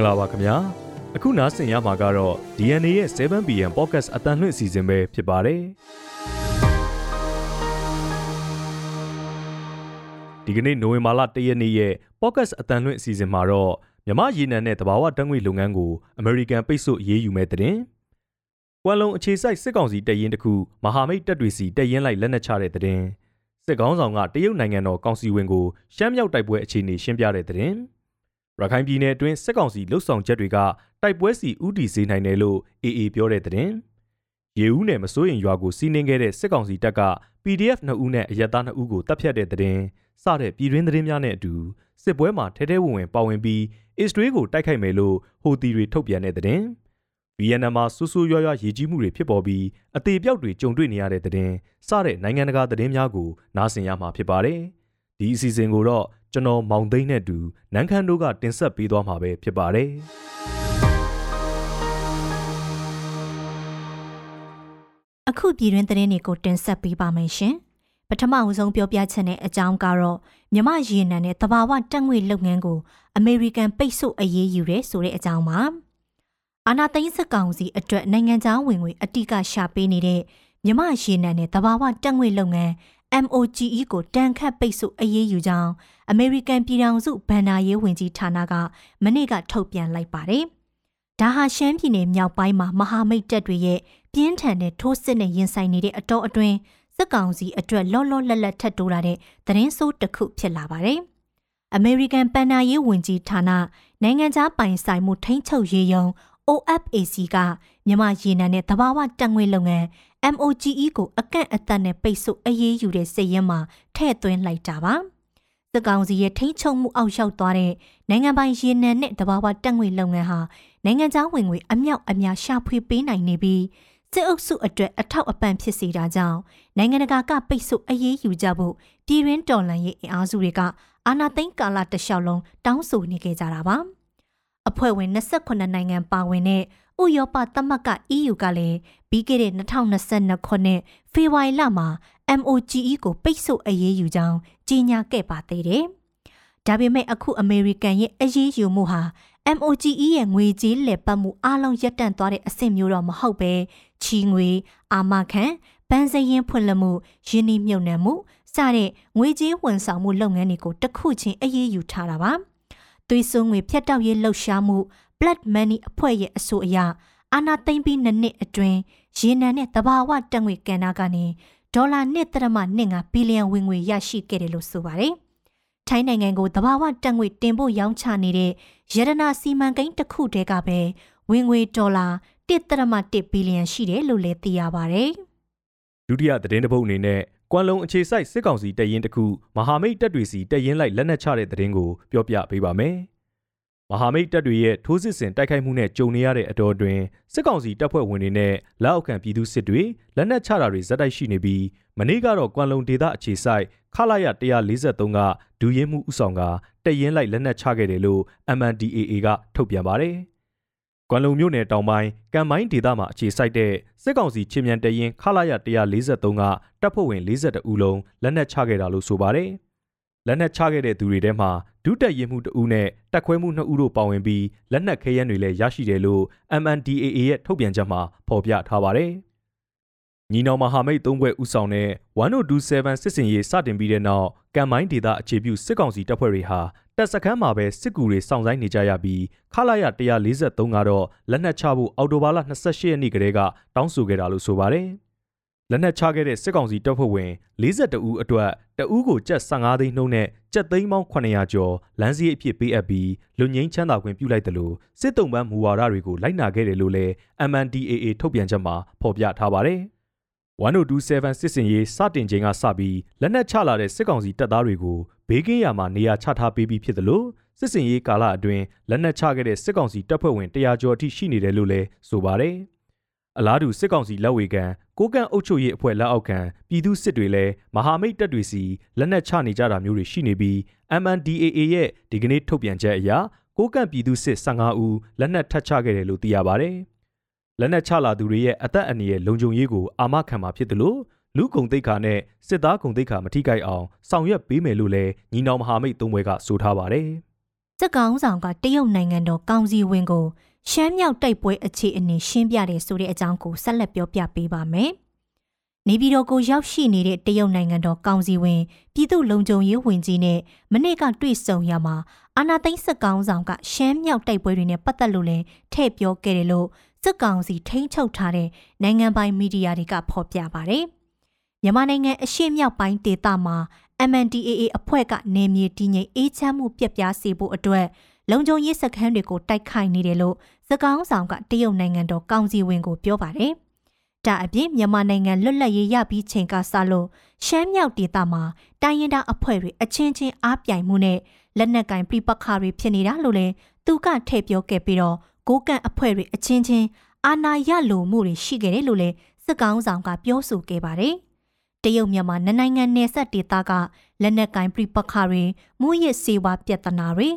္ဂလာပါခင်ဗျာအခုနားဆင်ရမှာကတော့ DNA ရဲ့ 7PM Podcast အတန်လွင့်အစီအစဉ်ပဲဖြစ်ပါတယ်ဒီကနေ့နိုဝင်ဘာလ1ရက်နေ့ရဲ့ Podcast အတန်လွင့်အစီအစဉ်မှာတော့မြမရေနံနဲ့တဘာဝတံငွေလုပ်ငန်းကိုအမေရိကန်ပိတ်ဆို့ရေးယူမဲ့တဲ့ကွမ်လုံအခြေစိုက်စစ်ကောင်စီတပ်ရင်းတစ်ခုမဟာမိတ်တပ်တွေစီတပ်ရင်းလိုက်လက်နက်ချတဲ့တဲ့စစ်ကောင်းဆောင်ကတရုတ်နိုင်ငံတော်ကောင်စီဝင်ကိုရှမ်းမြောက်တိုက်ပွဲအခြေအနေရှင်းပြတဲ့တဲ့ ရခိုင်ပြည်နယ်အတွင်းစစ်ကောင်စီလှုပ်ဆောင်ချက်တွေကတိုက်ပွဲစီဥတီစေနိုင်တယ်လို့ AA ပြောတဲ့တဲ့ရေဦးနယ်မစိုးရင်ရွာကိုစီးနင်းခဲ့တဲ့စစ်ကောင်စီတပ်က PDF 2ဦးနဲ့အရက်သား2ဦးကိုတပ်ဖြတ်တဲ့တဲ့စတဲ့ပြည်တွင်းသတင်းများနဲ့အတူစစ်ပွဲမှာထဲထဲဝင်ဝင်ပါဝင်ပြီးအစ္စရေးကိုတိုက်ခိုက်မယ်လို့ဟိုတီတွေထုတ်ပြန်တဲ့တဲ့ဗီယက်နမ်မှာဆူဆူရွရွရေကြီးမှုတွေဖြစ်ပေါ်ပြီးအသေးပြောက်တွေကြုံတွေ့နေရတဲ့တဲ့စတဲ့နိုင်ငံတကာသတင်းများကိုနားဆင်ရမှာဖြစ်ပါတယ်ဒီအစီအစဉ်ကိုတော့ ကျွန်တော်မောင်သိန်းနဲ့တူနန်းခမ်းတို့ကတင်ဆက်ပေးသွားမှာပဲဖြစ်ပါတယ်အခုပြည်တွင်းသတင်းတွေကိုတင်ဆက်ပေးပါမယ်ရှင်။ပထမအဆုံးပြောပြချက်နဲ့အကြောင်းကတော့မြမရေနံနဲ့တဘာဝတက်ငွေလုပ်ငန်းကိုအမေရိကန်ပိတ်ဆို့အရေးယူရဲဆိုတဲ့အကြောင်းပါ။အာနာသိန်းစကောင်စီအတွက်နိုင်ငံခြားဝင်ငွေအတိကရှာပေးနေတဲ့မြမရေနံနဲ့တဘာဝတက်ငွေလုပ်ငန်း MOGE ကိုတန်ခတ်ပိတ်ဆို့အရေးယူကြောင်း အမေရိကန်ပြည်ထောင်စုဗန်နာရေးဝန်ကြီးဌာနကမနေ့ကထုတ်ပြန်လိုက်ပါတယ်။ဒါဟာရှမ်းပြည်နယ်မြောက်ပိုင်းမှာမဟာမိတ်တပ်တွေရဲ့ပြင်းထန်တဲ့ထိုးစစ်နဲ့ရင်ဆိုင်နေတဲ့အတော်အတွင်းစစ်ကောင်စီအတွက်လောလောလတ်လတ်ထပ်တိုးလာတဲ့သတင်းဆိုးတစ်ခုဖြစ်လာပါတယ်။ American ပန်နာရေးဝန်ကြီးဌာနနိုင်ငံခြားပိုင်ဆိုင်မှုထိန်းချုပ်ရေးယုံ OFAC ကမြန်မာရေနံနဲ့တဘာဝတက်ငွေလုပ်ငန်း MOGE ကိုအကန့်အသတ်နဲ့ပိတ်ဆို့အရေးယူတဲ့စစ်ရင်မှာထည့်သွင်းလိုက်တာပါ။ စစ်ကောင်စီရဲ့ထိန်းချုပ်မှုအောက်ရောက်သွားတဲ့နိုင်ငံပိုင်ရေနံနဲ့တဘာဝတက်ငွေလုပ်ငန်းဟာနိုင်ငံခြားဝင်ငွေအမြောက်အများရှာဖွေပေးနိုင်နေပြီးစစ်အုပ်စုအတွက်အထောက်အပံ့ဖြစ်စေတာကြောင့်နိုင်ငံတကာကပိတ်ဆို့အရေးယူကြဖို့ပြည်ရင်းတော်လှန်ရေးအင်အားစုတွေကအာဏာသိမ်းကာလတလျှောက်လုံးတောင်းဆိုနေကြကြတာပါအဖွဲ့ဝင်28နိုင်ငံပါဝင်တဲ့ ဥရောပသမဂ္ဂ EU ကလည်းပြီးခဲ့တဲ့2022ခုနှစ်ဖေဖော်ဝါရီလမှာ MOGE ကိုပိတ်ဆို့အရေးယူကြောင်းကြေညာခဲ့ပါသေးတယ်။ဒါပေမဲ့အခုအမေရိကန်ရဲ့အရေးယူမှုဟာ MOGE ရဲ့ငွေကြေးလည်ပတ်မှုအလုံးရပ်တန့်သွားတဲ့အဆင့်မျိုးတော့မဟုတ်ပဲချီငွေအာမခံဗန်စရင်ဖွင့်လှမှုယင်းနှမြုပ်နှံမှုစတဲ့ငွေကြေးဝန်ဆောင်မှုလုပ်ငန်းတွေကိုတစ်ခုချင်းအရေးယူထားတာပါသွေးစွန်းငွေဖြတ်တောက်ရေးလှုပ်ရှားမှု Blood Money အဖွဲ့ရဲ့အဆိုအရအာနာသိမ့်ပြီးနှစ်နှစ်အတွင်းရေနံနဲ့တဘာဝတက်ငွေကန်နာကနေဒေါ်လာ1.25ဘီလီယံဝင်ငွေရရှိခဲ့တယ်လို့ဆိုပါတယ်။ထိုင်းနိုင်ငံကိုတဘာဝတက်ငွေတင်ဖို့ရောင်းချနေတဲ့ရတနာစီမံကိန်းတစ်ခုတည်းကပဲဝင်ငွေဒေါ်လာ1.1ဘီလီယံရှိတယ်လို့လည်းသိရပါတယ်။ဒုတိယသတင်းတစ်ပုဒ်အနေနဲ့ကွမ်လုံအခြေစိုက်စစ်ကောင်စီတပ်ရင်းတစ်ခုမဟာမိတ်တပ်တွေစီတပ်ရင်းလိုက်လက်နက်ချတဲ့သတင်းကိုပြောပြပေးပါမယ်။ မဟာမိတ်တပ်တွေရဲ့ထိုးစစ်ဆင်တိုက်ခိုက်မှုနဲ့ကြုံနေရတဲ့အတော်အတွင်းစစ်ကောင်စီတပ်ဖွဲ့ဝင်တွေနဲ့လက်အောက်ခံပြည်သူစစ်တွေလက်နက်ချတာတွေဇက်တိုက်ရှိနေပြီးမနေ့ကတော့ကွမ်လုံဒေသအခြေစိုက်ခလာရ143ကဒူးရင်မှုဥဆောင်ကတပ်ရင်းလိုက်လက်နက်ချခဲ့တယ်လို့ MNDAA ကထုတ်ပြန်ပါတယ်။ကွမ်လုံမြို့နယ်တောင်ပိုင်းကံမိုင်းဒေသမှာအခြေစိုက်တဲ့စစ်ကောင်စီချင်းမြန်တရင်ခလာရ143ကတပ်ဖွဲ့ဝင်42ဦးလုံးလက်နက်ချခဲ့တာလို့ဆိုပါတယ်။လက်နက်ချခဲ့တဲ့သူတွေထဲမှာ ဒုတက်ရင်မှု2ဦးနဲ့တပ်ခွဲမှု2ဦးတို့ပါဝင်ပြီးလက်နက်ခဲယမ်းတွေလည်းရရှိတယ်လို့ MNDAA ရဲ့ထုတ်ပြန်ချက်မှာဖော်ပြထားပါတယ်။ညီနောင်မဟာမိတ်သုံးဘွဲ့ဦးဆောင်တဲ့1027စစ်စင်ရေးစတင်ပြီးတဲ့နောက်ကံမိုင်းဒေသအခြေပြုစစ်ကောင်စီတပ်ဖွဲ့တွေဟာတပ်စခန်းမှာပဲစစ်ကူတွေစောင့်ဆိုင်နေကြရပြီးခလာရ143ကတော့လက်နက်ချဖို့အော်တိုဘာလ28ရက်နေ့ကတည်းကတောင်းဆိုခဲ့တာလို့ဆိုပါတယ်။ လက်နက်ချခဲ့တဲ့စစ်ကောင်စီတပ်ဖွဲ့ဝင်42ဦးအတွက်တဦးကိုကြက်15သိန်းနှုန်းနဲ့ကြက်သိန်းပေါင်း900ကျော်လမ်းစည်းအဖြစ်ပေးအပ်ပြီးလူငင်းချမ်းသာခွင့်ပြုလိုက်တယ်လို့စစ်တုံးပန်းမူဝါဒတွေကိုလိုက်နာခဲ့တယ်လို့လည်း MNDAA ထုတ်ပြန်ချက်မှာဖော်ပြထားပါတယ်။1027စစ်စင်ရေးစတင်ချိန်ကစပြီးလက်နက်ချလာတဲ့စစ်ကောင်စီတပ်သားတွေကိုဘေးကင်းရာမှာနေရာချထားပေးပြီးဖြစ်တယ်လို့စစ်စင်ရေးကာလအတွင်းလက်နက်ချခဲ့တဲ့စစ်ကောင်စီတပ်ဖွဲ့ဝင်100ကျော်အထိရှိနေတယ်လို့လည်းဆိုပါတယ်။ အလားတူစစ်ကောင်စီလက်ဝေကန်ကိုကန့်အုပ်ချုပ်ရေးအဖွဲ့လက်အောက်ခံပြည်သူစစ်တွေလည်းမဟာမိတ်တပ်တွေစီလက်နက်ချနေကြတာမျိုးတွေရှိနေပြီး MNDAA ရဲ့ဒီကနေ့ထုတ်ပြန်ချက်အရကိုကန့်ပြည်သူစစ်15ဦးလက်နက်ထပ်ချခဲ့တယ်လို့သိရပါတယ်။လက်နက်ချလာသူတွေရဲ့အသက်အန္တရာယ်လုံခြုံရေးကိုအာမခံမှာဖြစ်တယ်လို့လူကုံတိတ်ခါနဲ့စစ်သားကုံတိတ်ခါမထိခိုက်အောင်ဆောင်ရွက်ပေးမယ်လို့လည်းညီနောင်မဟာမိတ်သုံးဘွဲကဆိုထားပါတယ်စစ်ကောင်ဆောင်ကတရုတ်နိုင်ငံတော်ကောင်စီဝင်ကို ရှမ်းမြောက်တိုက်ပွဲအခြေအနေရှင်းပြတယ်ဆိုတဲ့အကြောင်းကိုဆက်လက်ပြောပြပေးပါမယ်။နေပြည်တော်ကိုရောက်ရှိနေတဲ့တရုတ်နိုင်ငံတော်ကောင်စီဝင်ပြည်သူ့လုံခြုံရေးဝန်ကြီးနဲ့မနေ့ကတွေ့ဆုံရမှာအာနာသိန်းစစ်ကောင်ဆောင်ကရှမ်းမြောက်တိုက်ပွဲတွေနဲ့ပတ်သက်လို့လည်းထည့်ပြောခဲ့တယ်လို့စစ်ကောင်စီထိန်းချုပ်ထားတဲ့နိုင်ငံပိုင်မီဒီယာတွေကဖော်ပြပါတယ်။မြန်မာနိုင်ငံအရှေ့မြောက်ပိုင်းဒေသမှာ MNDAA အဖွဲ့ကနေမြေတည်ငြိမ်အေးချမ်းမှုပြက်ပြားစေဖို့အတွက် လုံခြုံရေးစခန်းတွေကိုတိုက်ခိုက်နေတယ်လို့စကောင်းဆောင်ကတရုတ်နိုင်ငံတော်ကောင်စီဝင်ကိုပြောပါတယ်။ဒါအပြင်မြန်မာနိုင်ငံလွတ်လပ်ရေးရပြီးချိန်ကစလို့ရှမ်းမြောက်ဒေသမှာတိုင်းရင်းသားအဖွဲ့တွေအချင်းချင်းအားပြိုင်မှုနဲ့လက်နက်ကင်ပြပခါတွေဖြစ်နေတာလို့လည်းသူကထည့်ပြောခဲ့ပြီးတော့ကိုကန့်အဖွဲ့တွေအချင်းချင်းအာဏာရလိုမှုတွေရှိခဲ့တယ်လို့လည်းစစ်ကောင်းဆောင်ကပြောဆိုခဲ့ပါတယ်။တရုတ်မြန်မာနိုင်ငံနယ်စပ်ဒေသကလက်နက်ကင်ပြပခါတွေမူရစ်စေဝါပြဿနာတွေ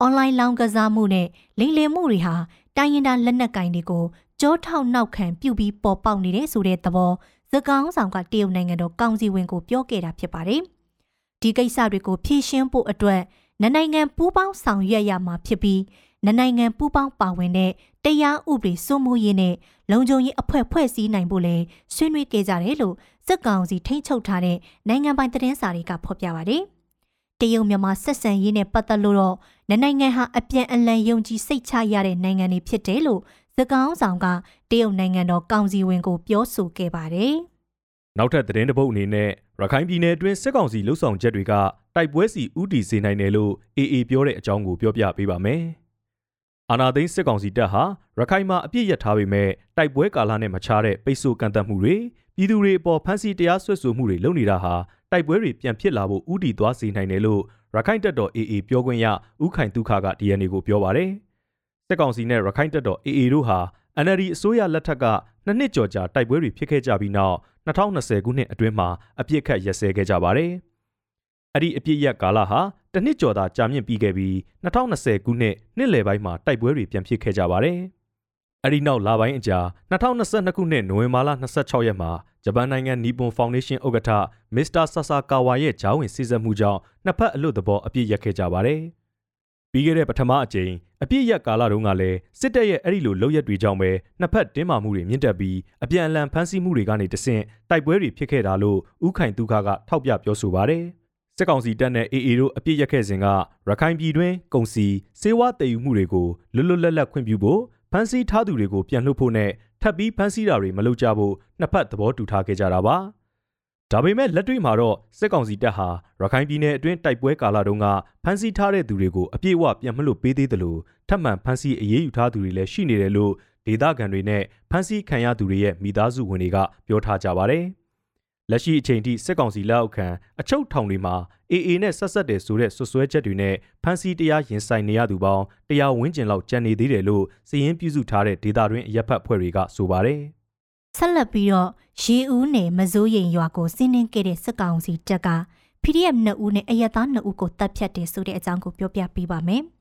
အွန်လိုင်းလောင်းကစားမှုနဲ့လိမ်လည်မှုတွေဟာတိုင်းရင်းသားလက်နက်ကင်တွေကိုကြောထောက်နောက်ခံပြုပြီးပေါ်ပေါက်နေတဲ့ဆိုတဲ့သဘောစကောင်းဆောင်ကတရုတ်နိုင်ငံတော်ကောင်စီဝင်ကိုပြောခဲ့တာဖြစ်ပါတယ်။ဒီကိစ္စတွေကိုဖြေရှင်းဖို့အတွက်နိုင်ငံပူးပေါင်းဆောင်ရွက်ရမှာဖြစ်ပြီးနိုင်ငံပူးပေါင်းပါဝင်တဲ့တရားဥပဒေစိုးမိုးရေးနဲ့လုံခြုံရေးအဖွဲ့ဖွဲ့စည်းနိုင်ဖို့လဲဆွေးနွေးခဲ့ကြတယ်လို့စစ်ကောင်စီထိန်းချုပ်ထားတဲ့နိုင်ငံပိုင်သတင်းစာတွေကဖော်ပြပါတယ်။ တရုတ်မြန်မာဆက်ဆံရေးနဲ့ပတ်သက်လို့တော့နိုင်ငံဟာအပြန်အလှန်ယုံကြည်စိတ်ချရတဲ့နိုင်ငံတွေဖြစ်တယ်လို့စကောင်းဆောင်ကတရုတ်နိုင်ငံတော်ကောင်စီဝင်ကိုပြောဆိုခဲ့ပါတယ်။နောက်ထပ်သတင်းတစ်ပုဒ်အနေနဲ့ရခိုင်ပြည်နယ်အတွင်းစစ်ကောင်စီလှုပ်ဆောင်ချက်တွေကတိုက်ပွဲစီဥတီစေနိုင်တယ်လို့ AA ပြောတဲ့အကြောင်းကိုပြောပြပေးပါမယ်။အာနာသိန်းစစ်ကောင်စီတပ်ဟာရခိုင်မှာအပြစ်ရထားပေမဲ့တိုက်ပွဲကာလနဲ့မခြားတဲ့ပိတ်ဆို့ကန့်သတ်မှုတွေပြည်သူတွေအပေါ်ဖမ်းဆီးတရားစွဲဆိုမှုတွေလုပ်နေတာဟာ တိုက်ပွဲတွေပြန်ဖြစ်လာဖို့ဥတီသွားစေနိုင်တယ်လို့ရခိုင်တပ်တော် AA ပြောခွင့်ရဦးခိုင်ဒုခက DNA ကိုပြောပါတယ်စစ်ကောင်စီနဲ့ရခိုင်တပ်တော် AA တို့ဟာ NLD အစိုးရလက်ထက်ကနှစ်နှစ်ကျော်ကြာတိုက်ပွဲတွေဖြစ်ခဲ့ကြပြီးနောက်2020ခုနှစ်အတွင်းမှာအပြစ်ခတ်ရက်စဲခဲ့ကြပါတယ်အဲ့ဒီအပြစ်ရက်ကာလဟာတစ်နှစ်ကျော်သာကြာမြင့်ပြီးခဲ့ပြီး2020ခုနှစ်နှစ်လယ်ပိုင်းမှာတိုက်ပွဲတွေပြန်ဖြစ်ခဲ့ကြပါတယ်။အဲဒီနောက်လပိုင်းအကြာ2022ခုနှစ်နိုဝင်ဘာလ26ရက်မှာ ဂျပန်နိုင်ငံနီပွန်ဖောင်ဒေးရှင်းဥက္ကဋ္ဌမစ္စတာဆာဆာကာဝါရဲ့ဂျားဝင်စီစံမှုကြောင့်နှစ်ဖက်အလွတ်သဘောအပြစ်ရက်ခဲ့ကြပါတယ်။ပြီးခဲ့တဲ့ပထမအကြိမ်အပြစ်ရက်ကာလတုန်းကလည်းစစ်တပ်ရဲ့အဲ့ဒီလိုလုပ်ရက်တွေကြောင့်ပဲနှစ်ဖက်တင်းမာမှုတွေမြင့်တက်ပြီးအပြန်အလှန်ဖမ်းဆီးမှုတွေကနေတဆင့်တိုက်ပွဲတွေဖြစ်ခဲ့တာလို့ဥခိုင်ဒုက္ခကထောက်ပြပြောဆိုပါတယ်။စစ်ကောင်စီတပ်နဲ့ AA တို့အပြစ်ရက်ခဲ့စဉ်ကရခိုင်ပြည်တွင်းကုန်စီစေဝါတည်ယူမှုတွေကိုလွတ်လွတ်လပ်လပ်ခွင့်ပြုဖို့ဖမ်းဆီးထားသူတွေကိုပြန်လွှတ်ဖို့နဲ့ ထပ်ပြီးဖမ်းဆီးတာတွေမလုပ်ကြဖို့နှစ်ဖက်သဘောတူထားခဲ့ကြတာပါဒါပေမဲ့လက်တွေ့မှာတော့စစ်ကောင်စီတပ်ဟာရခိုင်ပြည်နယ်အတွင်းတိုက်ပွဲကာလတုန်းကဖမ်းဆီးထားတဲ့သူတွေကိုအပြည့်အဝပြန်မလို့ပေးသေးတယ်လို့ထပ်မံဖမ်းဆီးအရေးယူထားသူတွေလည်းရှိနေတယ်လို့ဒေသခံတွေနဲ့ဖမ်းဆီးခံရသူတွေရဲ့မိသားစုဝင်တွေကပြောထားကြပါတယ်။ လက်ရှိအချိန်ထိစစ်ကောင်စီလက်အောက်ခံအချုပ်ထောင်တွေမှာ AA နဲ့ဆက်ဆက်တယ်ဆိုတဲ့ဆွဆွဲချက်တွေနဲ့ဖမ်းဆီးတရားရင်ဆိုင်နေရသူပေါင်းတရားဝန်းကျင်လောက်ကြံနေသေးတယ်လို့စီရင်ပြုစုထားတဲ့ဒေတာတွင်အရက်ဖတ်ဖွဲ့တွေကဆိုပါတယ်။ဆက်လက်ပြီးတော့ရေဦးနယ်မစိုးရိမ်ရွာကိုစီးနှင်းခဲ့တဲ့စစ်ကောင်စီတပ်က PDF 2ဦးနဲ့အရက်သား2ဦးကိုတပ်ဖြတ်တယ်ဆိုတဲ့အကြောင်းကိုပြောပြပေးပါမယ်။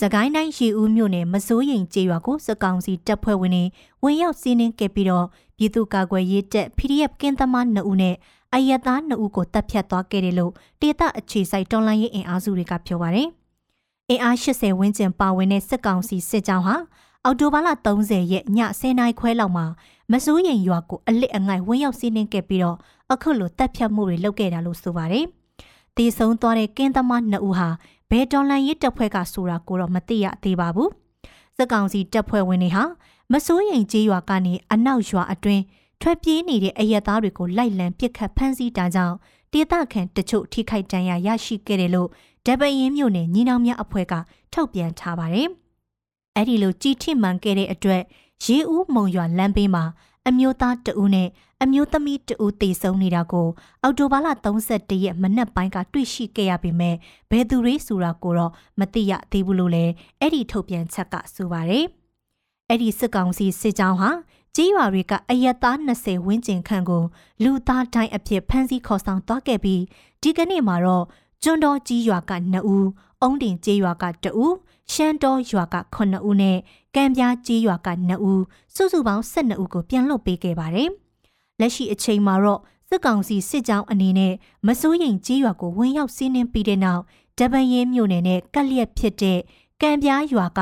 စကိုင်းတိုင်းရေဦးမြို့နယ်မစိုးရိမ်ကျေးရွာကိုစကောင်စီတပ်ဖွဲ့ဝင်တွေဝင်ရောက်စီးနင်းခဲ့ပြီးတော့ပြည်သူ့ကာကွယ်ရေးတပ် PDF ကင်းသမား2ဦးနဲ့အယက်သား2ဦးကိုတပ်ဖြတ်သွားခဲ့တယ်လို့ဒေသအခြေစိုက်တော်လှန်ရေးအင်အားစုတွေကပြောပါတယ်။အင်အား80ဝန်းကျင်ပါဝင်တဲ့စစ်ကောင်စီစစ်ကြောင်းဟာအော်တိုဘာလ30ရက်ည10နာရီခွဲလောက်မှာမစိုးရိမ်ရွာကိုအလစ်အငိုက်ဝင်ရောက်စီးနင်းခဲ့ပြီးတော့အခုလိုတပ်ဖြတ်မှုတွေလုပ်ခဲ့တာလို့ဆိုပါတယ်။တည်ဆုံသွားတဲ့ကင်းသမား2ဦးဟာ ဘယ်တော်လန်ရေးတပ်ဖွဲ့ကဆိုတာကိုတော့မသိရသေးပါဘူး။စကောင်စီတပ်ဖွဲ့ဝင်တွေဟာမစိုးရိမ်ကြေးရွာကနေအနောက်ရွာအတွင်းထွက်ပြေးနေတဲ့အရက်သားတွေကိုလိုက်လံပစ်ခတ်ဖမ်းဆီးတာကြောင့်ဒေသခံတချို့ထိခိုက်ဒဏ်ရာရရှိခဲ့တယ်လို့ဒပရင်မြို့နယ်ညီနောင်များအဖွဲ့ကထုတ်ပြန်ထားပါတယ်။အဲ့ဒီလိုကြီးထိမှန်ခဲ့တဲ့အတွက်ရေဦးမုံရွာလမ်းဘေးမှာ အမျိုးသားတဦးနဲ့အမျိုးသမီးတဦးတေဆုံးနေတာကိုအော်တိုဘာလ31ရက်မနက်ပိုင်းကတွေ့ရှိခဲ့ရပေမဲ့ဘယ်သူတွေဆိုတာကိုတော့မသိရသေးဘူးလို့လည်းအဲ့ဒီထုတ်ပြန်ချက်ကဆိုပါတယ်။အဲ့ဒီစစ်ကောင်စီစစ်ကြောင်းဟာကြေးရွာတွေကအယက်သား20ဝန်းကျင်ခန့်ကိုလူသားတိုင်းအဖြစ်ဖမ်းဆီးခေါ်ဆောင်သွားခဲ့ပြီးဒီကနေ့မှာတော့ကျွန်းတော်ကြီးရွာက2ဦး၊အုံးတင်ကြေးရွာက2ဦး ရှမ်းတော်ရွာက9ဦးနဲ့ကံပြားကြီးရွာက2ဦးစုစုပေါင်း12ဦးကိုပြန်လွှတ်ပေးခဲ့ပါတယ်။လက်ရှိအချိန်မှာတော့စစ်ကောင်စီစစ်ကြောင်းအနေနဲ့မစိုးရိမ်ကြီးရွာကိုဝင်ရောက်စီးနင်းပြီးတဲ့နောက်ဒဗန်ရင်မြို့နယ်နဲ့ကက်လျက်ဖြစ်တဲ့ကံပြားရွာက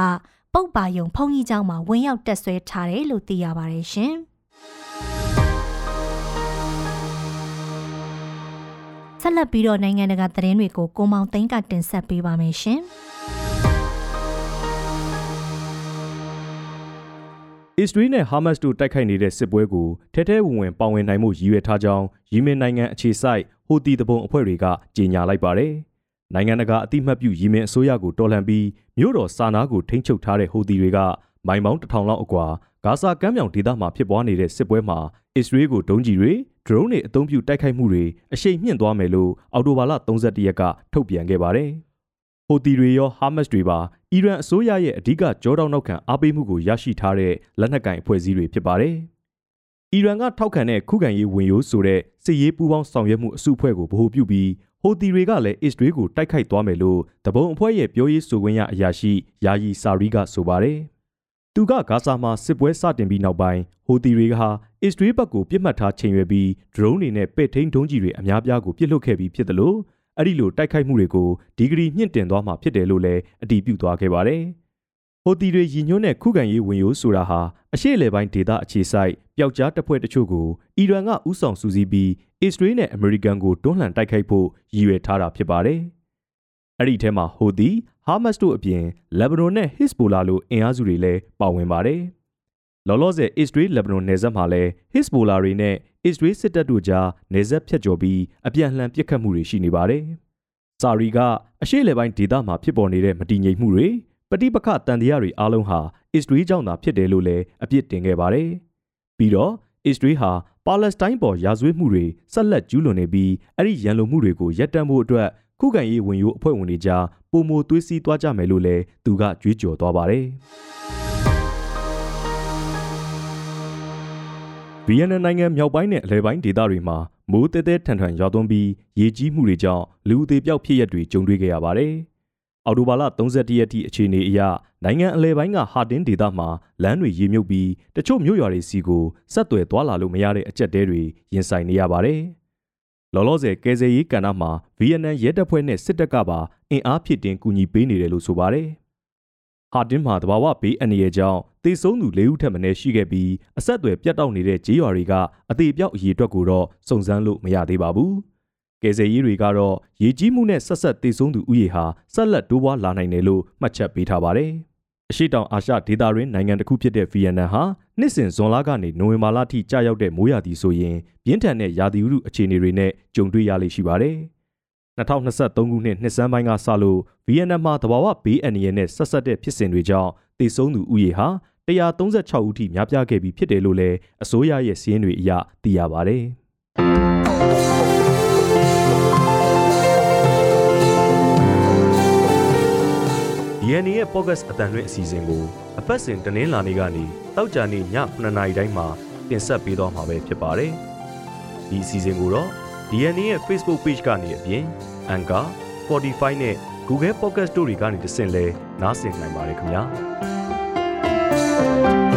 ပုတ်ပါယုံဖုန်ကြီးကျောင်းမှာဝင်ရောက်တက်ဆွဲထားတယ်လို့သိရပါတယ်ရှင်။ဆက်လက်ပြီးတော့နိုင်ငံတကာသတင်းတွေကိုကိုမောင်သိန်းကတင်ဆက်ပေးပါမယ်ရှင်။ အစ္စရေးနဲ့ဟာမတ်စ်တို့တိုက်ခိုက်နေတဲ့စစ်ပွဲကိုထဲထဲဝင်ဝင်ပါဝင်နိုင်မှုရည်ရွယ်ထားကြောင်းယီမင်နိုင်ငံအခြေစိုက်ဟိုတီတပုံအဖွဲ့တွေကကြေညာလိုက်ပါတယ်။နိုင်ငံတကာအတိမတ်ပြုယီမင်အစိုးရကိုတော်လှန်ပြီးမြို့တော်စာနာကိုထိန်းချုပ်ထားတဲ့ဟိုတီတွေကမိုင်ပေါင်းတစ်ထောင်လောက်အကွာဂါဇာကမ်းမြောင်ဒေသမှာဖြစ်ပွားနေတဲ့စစ်ပွဲမှာအစ္စရေးကိုဒုံးကျည်တွေဒရုန်းတွေအသုံးပြုတိုက်ခိုက်မှုတွေအရှိန်မြင့်သွားမယ်လို့အော်တိုဘာလ31ရက်ကထုတ်ပြန်ခဲ့ပါတယ်။ ဟိုတီတွေရောဟာမတ်စ်တွေပါအီရန်အစိုးရရဲ့အဓိကကြောတောက်နောက်ခံအားပေးမှုကိုရရှိထားတဲ့လက်နက်ကင်အဖွဲ့အစည်းတွေဖြစ်ပါတယ်။အီရန်ကထောက်ခံတဲ့ခုခံရေးဝင်ရိုးဆိုတဲ့စစ်ရေးပူးပေါင်းဆောင်ရွက်မှုအစုအဖွဲ့ကိုဗဟိုပြုပြီးဟိုတီတွေကလည်းအစ္စရေးကိုတိုက်ခိုက်သွားမယ်လို့တပုံအဖွဲ့ရဲ့ပြောရေးဆိုခွင့်ရအရာရှိယာယီစာရီကဆိုပါတယ်။သူကဂါဇာမှာစစ်ပွဲစတင်ပြီးနောက်ပိုင်းဟိုတီတွေကဟာအစ္စရေးဘက်ကိုပြစ်မှတ်ထားချိန်ရွယ်ပြီးဒရုန်းတွေနဲ့ပဲ့ထိန်ဒုံးကြီးတွေအများပြားကိုပစ်လွတ်ခဲ့ပြီးဖြစ်တယ်လို့ အဲ့ဒီလိုတိုက်ခိုက်မှုတွေကိုဒီဂရီမြင့်တင်သွားမှာဖြစ်တယ်လို့လည်းအတည်ပြုသွားခဲ့ပါတယ်။ဟိုတီတွေရည်ညွှန်းတဲ့ခုခံရေးဝင်ရိုးဆိုတာဟာအရှေ့အလယ်ပိုင်းဒေသအခြေစိုက်ပျောက်ကြားတပ်ဖွဲ့တချို့ကိုအီရန်ကဥဆောင်စူးစီးပြီးအစ္စရေးနဲ့အမေရိကန်ကိုတွန်းလှန်တိုက်ခိုက်ဖို့ရည်ရွယ်ထားတာဖြစ်ပါတယ်။အဲ့ဒီထဲမှာဟိုတီဟာမတ်စ်တို့အပြင်လက်ဘနွန်နဲ့ဟစ်စဘိုလာလိုအင်အားစုတွေလည်းပါဝင်ပါတယ်။လောလောဆယ်အစ္စရေးလက်ဘနွန်နယ်စပ်မှာလည်းဟစ်စဘိုလာတွေနဲ့ အစ္စရေးစစ်တပ်တို့ကြားနေဆက်ဖြတ်ကျော်ပြီးအပြန်အလှန်ပစ်ခတ်မှုတွေရှိနေပါတယ်။စာရီကအရှေ့လေပိုင်းဒေသမှာဖြစ်ပေါ်နေတဲ့မတည်ငြိမ်မှုတွေပဋိပက္ခတန်တရားတွေအားလုံးဟာအစ္စရေးကြောင့်သာဖြစ်တယ်လို့လည်းအပြစ်တင်ခဲ့ပါတယ်။ပြီးတော့အစ္စရေးဟာပါလက်စတိုင်းပေါ်ရာဇဝတ်မှုတွေဆက်လက်ကျူးလွန်နေပြီးအဲ့ဒီရန်လိုမှုတွေကိုရပ်တန့်ဖို့အတွက်ခုခံရေးဝင်ရိုးအဖွဲ့ဝင်တွေကြားပုံမသွေးစည်းသွားကြမယ်လို့လည်းသူကကြွေးကြော်သွားပါတယ်။ ဗီယက်နမ်နိုင်ငံမြောက်ပိုင်းနဲ့အလယ်ပိုင်းဒေသတွေမှာမိုးတဲတဲထန်ထန်ရွာသွန်းပြီးရေကြီးမှုတွေကြောင့်လူအသေးပြောက်ဖြစ်ရက်တွေကြုံတွေ့ခဲ့ရပါတယ်။အော်တိုဘာလ31ရက်ထိအခြေအနေအရနိုင်ငံအလဲပိုင်းကဟာတင်းဒေသမှာလမ်းတွေရေမြုပ်ပြီးတချို့မြို့ရွာတွေစီကိုဆက်သွယ်သွားလာလို့မရတဲ့အကြက်တဲတွေရင်ဆိုင်နေရပါတယ်။လောလောဆယ်ကယ်ဆယ်ရေးကဏ္ဍမှာဗီယက်နမ်ရဲတပ်ဖွဲ့နဲ့စစ်တပ်ကပါအင်အားဖြည့်တင်ကူညီပေးနေတယ်လို့ဆိုပါတယ်။ ဟာတင်းမှာတဘာဝဘေးအန္တရာယ်ကြောင့်တေဆုံးသူ၄ဦးထက်မနည်းရှိခဲ့ပြီးအဆက်အသွယ်ပြတ်တောက်နေတဲ့ကြေးရွာတွေကအသေးပြောက်အရေးအတွက်ကိုတော့စုံစမ်းလို့မရသေးပါဘူး။ကယ်ဆယ်ရေးတွေကတော့ရေကြီးမှုနဲ့ဆက်ဆက်တေဆုံးသူဥယေဟာဆက်လက်တိုးပွားလာနိုင်တယ်လို့မှတ်ချက်ပေးထားပါတယ်။အရှိတောင်အာရှဒေသတွင်းနိုင်ငံတစ်ခုဖြစ်တဲ့ဗီယက်နမ်ဟာနှစ်စဉ်ဇွန်လကနေနိုဝင်ဘာလထိကြာရောက်တဲ့မိုးရာသီဆိုရင်ပြင်းထန်တဲ့ရာသီဥတုအခြေအနေတွေနဲ့ကြုံတွေ့ရလိမ့်ရှိပါတယ်။ 2023ခုနှစ်နှစ်စန်းပိုင်းကစလို့ဗီယက်နမ်မှာတဘာဝဘေးအန္တရာယ်နဲ့ဆက်ဆက်တဲ့ဖြစ်စဉ်တွေကြောင့်တေဆုံးသူဦးရေဟာ136ဦးထိများပြားခဲ့ပြီးဖြစ်တယ်လို့လည်းအစိုးရရဲ့စီးရင်တွေအရသိရပါဗျ။ဒီအန်ရဲ့ podcast အတန်လွင့်အစီအစဉ်ကိုအပတ်စဉ်တင်းလာနေကနေတောက်ကြနေည9:00နာရီတိုင်းမှာတင်ဆက်ပေးသွားမှာပဲဖြစ်ပါတယ်။ဒီအစီအစဉ်ကိုတော့ DNA ရဲ့ Facebook Page ကနေအပြင် Anchor, Spotify နဲ့ Google Podcast တို့တွေကနေတဆင့်လဲနားဆင်နိုင်ပါတယ်ခင်ဗျာ။